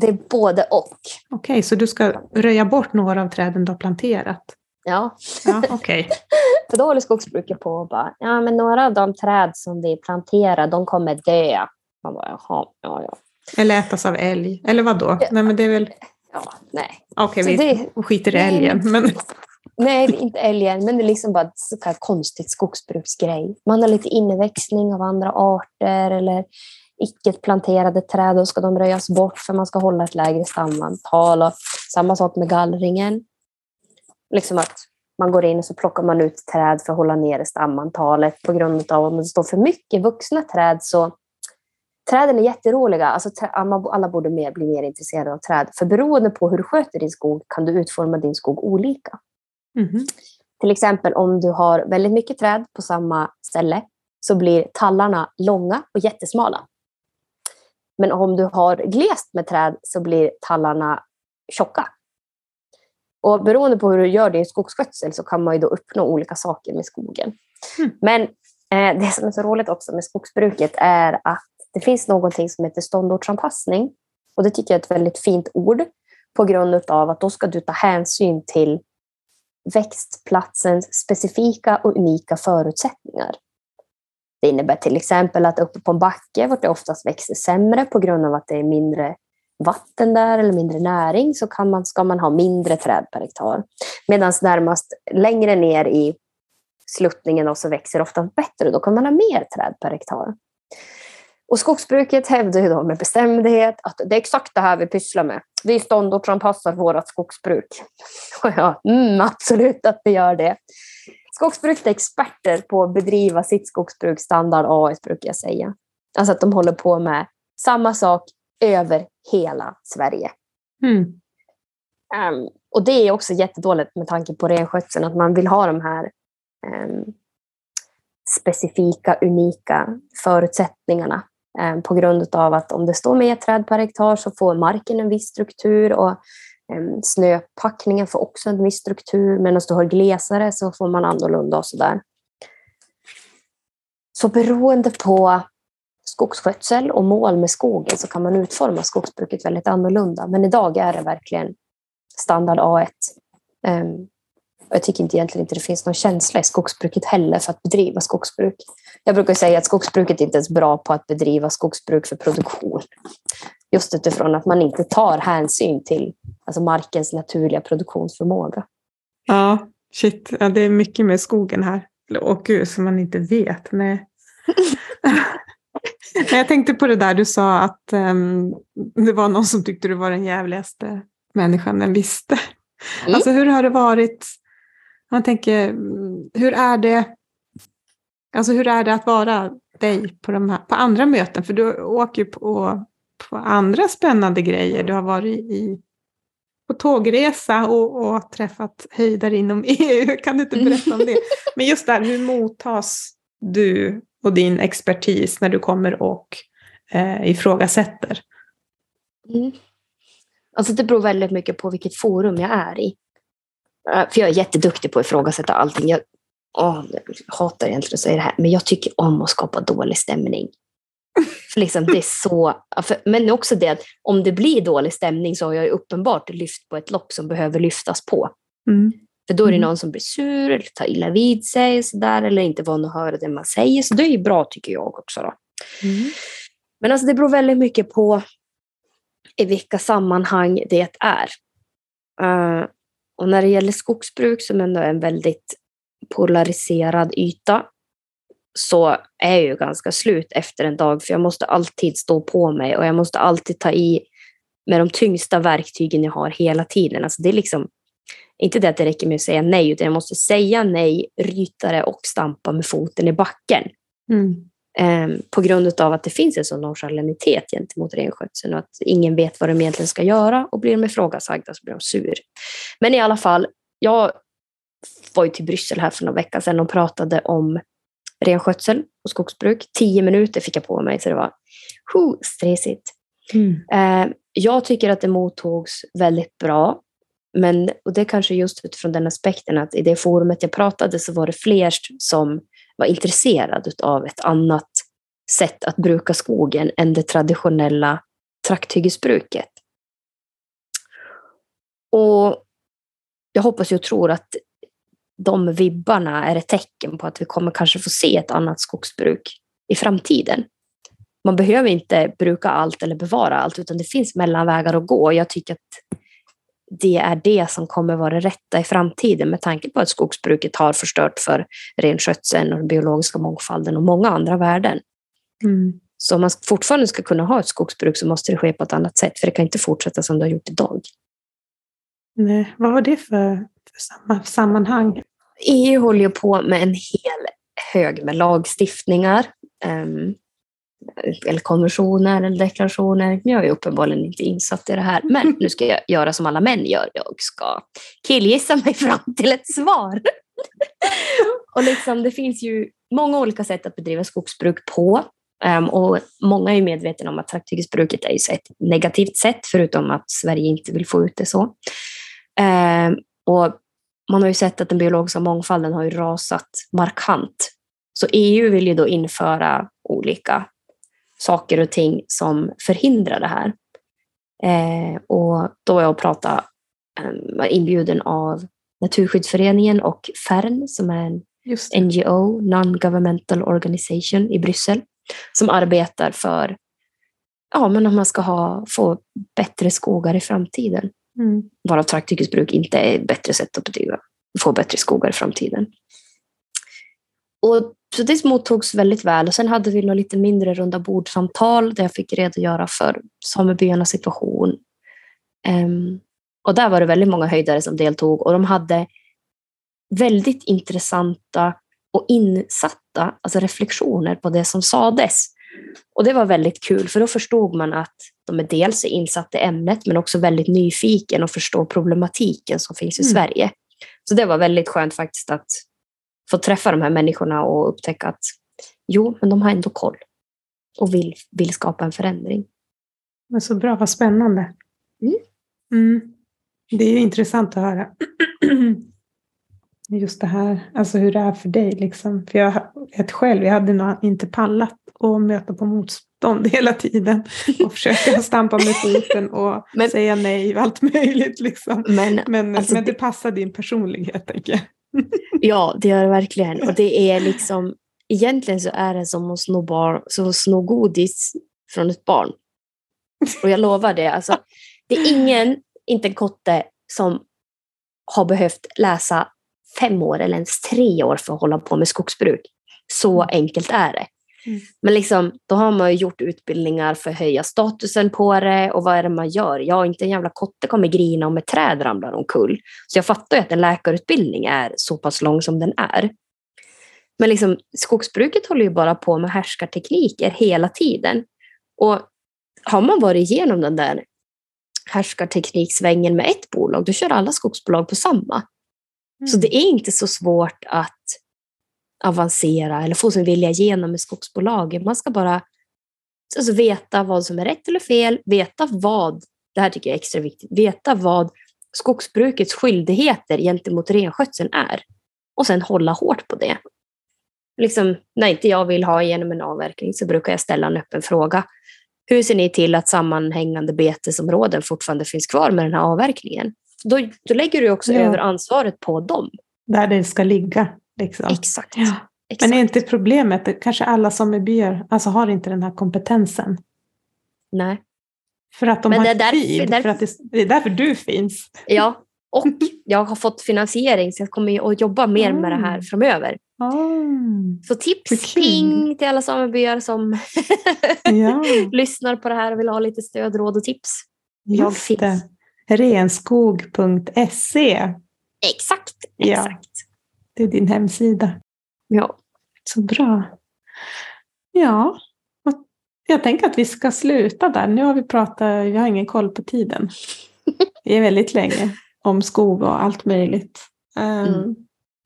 Det är både och. Okej, så du ska röja bort några av träden du har planterat? Ja. Ja, okej. För då håller skogsbruket på och bara, ja men några av de träd som vi planterar, de kommer dö. Man bara, jaha, ja, ja. Eller ätas av älg. Eller vad då? Nej, men det är väl... Ja, nej. Okej, Så vi det- skiter i Nej, älgen. Men... Nej, det är inte älgen, men det är liksom bara ett så konstigt skogsbruksgrej. Man har lite inväxling av andra arter eller icke planterade träd, då ska de röjas bort för man ska hålla ett lägre stamantal. Och samma sak med gallringen. Liksom att man går in och så plockar man ut träd för att hålla nere stamantalet på grund av om det står för mycket vuxna träd så Träden är jätteroliga. Alltså, alla- borde mer, bli mer intresserade av träd. För beroende på hur du sköter din skog kan du utforma din skog olika. Mhm. Till exempel om du har väldigt mycket träd på samma ställe så blir tallarna långa och jättesmala. Men om du har glest med träd så blir tallarna tjocka. Och beroende på hur du gör din skogsskötsel så kan man ju då uppnå olika saker med skogen. Mm. Men eh, det som är så roligt också med skogsbruket är att det finns någonting som heter ståndortsanpassning. Och det tycker jag är ett väldigt fint ord på grund av att då ska du ta hänsyn till växtplatsens specifika och unika förutsättningar. Det innebär till exempel att uppe på en backe, vart det oftast växer sämre på grund av att det är mindre vatten där eller mindre näring, så kan man, ska man ha mindre träd per hektar. Medan närmast längre ner i sluttningen då så växer det ofta bättre, då kan man ha mer träd per hektar. Och skogsbruket hävdar ju då med bestämdhet att det är exakt det här vi pysslar med. Vi ståndortsanpassar vårt skogsbruk. Och ja, mm, absolut att vi gör det. Skogsbruket är experter på att bedriva sitt skogsbruk standard A1 brukar jag säga. Alltså att de håller på med samma sak över hela Sverige. Mm. Ehm, och det är också jättedåligt med tanke på renskötseln, att man vill ha de här ehm, specifika, unika förutsättningarna. ehm, på grund av att om det står mer träd per hektar så får marken en viss struktur och snöpackningen får också en viss struktur. Medan du har glesare så får man annorlunda och sådär. Så beroende på skogsskötsel och mål med skogen så kan man utforma skogsbruket väldigt annorlunda. Men idag är det verkligen standard A1. Ehm, jag tycker inte egentligen inte det finns någon känsla i skogsbruket heller för att bedriva skogsbruk. Jag brukar säga att skogsbruket inte är bra på att bedriva skogsbruk för produktion. Just utifrån att man inte tar hänsyn till alltså markens naturliga produktionsförmåga. Ja, shit. Ja, det är mycket med skogen här. Åh gud, som man inte vet. Nej. Jag tänkte på det där du sa att ehm, det var någon som tyckte du var den jävligaste människan den visste. Mm. Alltså hur har det varit? Man tänker, hur är det? Alltså hur är det att vara dig på, de här, på andra möten? För du åker ju på, på andra spännande grejer. Du har varit i, på tågresa och, och träffat höjdare inom EU. Kan du inte berätta om det? Men just där, hur mottas du och din expertis när du kommer och eh, ifrågasätter? Mm. Alltså det beror väldigt mycket på vilket forum jag är i. Eh, För jag är jätteduktig på att ifrågasätta allting. Jag, åh, jag hatar egentligen att säga det här, men jag tycker om att skapa dålig stämning. För liksom det är så, ja, för, men också det att om det blir dålig stämning så har jag uppenbart lyft på ett lock som behöver lyftas på. Mm. För då är det Mm. någon som blir sur eller tar illa vid sig så där, eller inte van att höra det man säger. Så det är ju bra tycker jag också. Då. Mm. Men alltså det beror väldigt mycket på i vilka sammanhang det är. Eh, och när det gäller skogsbruk som ändå är en väldigt polariserad yta så är jag ju ganska slut efter en dag för jag måste alltid stå på mig och jag måste alltid ta i med de tyngsta verktygen jag har hela tiden. Alltså det är liksom inte det att det räcker med att säga nej utan jag måste säga nej, ryta det och stampa med foten i backen. Mm. Eh, på grund av att det finns en sån nonchalanitet gentemot renskötseln och att ingen vet vad de egentligen ska göra och blir de ifrågasagda så blir de sur. Men i alla fall, jag var ju till Bryssel här för några veckor sedan och pratade om renskötsel och skogsbruk. Tio minuter fick jag på mig så det var huh, stressigt. Mm. Eh, jag tycker att det mottogs väldigt bra. Men, och det kanske just utifrån den aspekten att i det forumet jag pratade så var det fler som var intresserade av ett annat sätt att bruka skogen än det traditionella trakthyggesbruket. Och jag hoppas och tror att de vibbarna är ett tecken på att vi kommer kanske få se ett annat skogsbruk i framtiden. Man behöver inte bruka allt eller bevara allt, utan det finns mellanvägar att gå. Jag tycker att det är det som kommer vara det rätta i framtiden med tanke på att skogsbruket har förstört för renskötseln och den biologiska mångfalden och många andra värden. Mm. Så om man fortfarande ska kunna ha ett skogsbruk så måste det ske på ett annat sätt, för det kan inte fortsätta som det har gjort idag. Nej, vad var det för, för sammanhang? EU håller på med en hel hög med lagstiftningar. Um, eller konventioner eller deklarationer. Jag är uppenbarligen inte insatt i det här. Men nu ska jag göra som alla män gör. Jag ska killgissa mig fram till ett svar. och liksom, det finns ju många olika sätt att bedriva skogsbruk på. Um, och många är medvetna om att trakthyggesbruket är ju ett negativt sätt, förutom att Sverige inte vill få ut det så. Um, och man har ju sett att den biologiska mångfalden har ju rasat markant. Så EU vill ju då införa olika saker och ting som förhindrar det här. Eh, och då var jag och pratade, var inbjuden av Naturskyddsföreningen och FERN som är en NGO, Non-Governmental Organization i Bryssel, som arbetar för ja, men om man ska ha, få bättre skogar i framtiden. Mm. Varav trakthyggesbruk inte är ett bättre sätt att bedriva, få bättre skogar i framtiden. Och så det mottogs väldigt väl. Och sen hade vi några lite mindre runda bordsamtal där jag fick redogöra för samebyarnas situation. Um, och där var det väldigt många höjdare som deltog och de hade väldigt intressanta och insatta alltså reflektioner på det som sades. Och det var väldigt kul för då förstod man att de är dels insatta i ämnet men också väldigt nyfiken och förstår problematiken som finns i mm. Sverige. Så det var väldigt skönt faktiskt att få träffa de här människorna och upptäcka att jo, men de har ändå koll och vill, vill skapa en förändring. Men så bra, vad spännande. Mm. Mm. Det är ju intressant att höra. Just det här, alltså hur det är för dig. Liksom. För jag vet själv, jag hade nog inte pallat att möta på motstånd hela tiden. Och försöka stampa med foten och men, säga nej och allt möjligt. Liksom. Men, men, alltså, men det, det passar din personlighet, tänker jag. ja, det gör det verkligen. Och det är liksom, egentligen så är det som att sno, bar, som att sno godis från ett barn. Och jag lovar det, alltså, det är ingen, inte en kotte, som har behövt läsa fem år eller ens tre år för att hålla på med skogsbruk. Så mm. enkelt är det. Mm. Men liksom, då har man gjort utbildningar för att höja statusen på det och vad är det man gör? Ja, inte en jävla kotte kommer grina om ett träd ramlar omkull. Så jag fattar ju att en läkarutbildning är så pass lång som den är. Men liksom, skogsbruket håller ju bara på med härskartekniker hela tiden. Och har man varit igenom den där härskartekniksvängen med ett bolag, då kör alla skogsbolag på samma. Mm. Så det är inte så svårt att avancera eller få sin vilja igenom med skogsbolagen. Man ska bara alltså, veta vad som är rätt eller fel, veta vad, det här tycker jag är extra viktigt, veta vad skogsbrukets skyldigheter gentemot renskötseln är och sen hålla hårt på det. Liksom, när inte jag vill ha igenom en avverkning så brukar jag ställa en öppen fråga. Hur ser ni till att sammanhängande betesområden fortfarande finns kvar med den här avverkningen? Då, då lägger du också ja. över ansvaret på dem. Där det ska ligga. Liksom. Exakt. Ja. Exakt. Men är inte problemet, kanske alla som är byar alltså har inte den här kompetensen? Nej. För att de Men har det är därför, tid, därför, för att det, det, är därför du finns. Ja, och jag har fått finansiering så jag kommer att jobba mer mm. med det här ah. framöver. Mm. Så tips, ping till alla samebyar som ja. lyssnar på det här och vill ha lite stöd, råd och tips. Just jag finns. Renskog.se Exakt, exakt. Det är din hemsida. Ja. Så bra. Ja, jag tänker att vi ska sluta där. Nu har vi pratat, vi har ingen koll på tiden. Det är väldigt länge om skog och allt möjligt. Ehm, mm.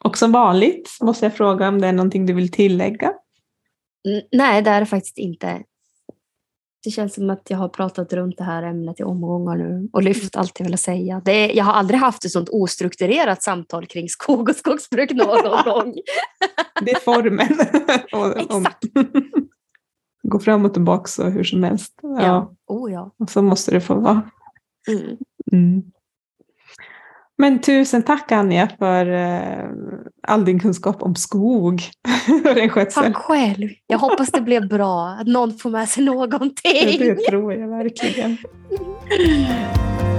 Och som vanligt måste jag fråga om det är någonting du vill tillägga? Nej, det är det faktiskt inte. Det känns som att jag har pratat runt det här ämnet i omgångar nu och lyft allt jag vill säga. Det är, jag har aldrig haft ett sånt ostrukturerat samtal kring skog och skogsbruk någon gång. Det är formen. Exakt. Gå fram och tillbaka och hur som helst. Ja. ja. Oh, ja. Och så måste det få vara. Mm. Mm. Men tusen tack Anja för uh, all din kunskap om skog och renskötsel. Tack själv. Jag hoppas det blev bra, att någon får med sig någonting. Det tror jag verkligen.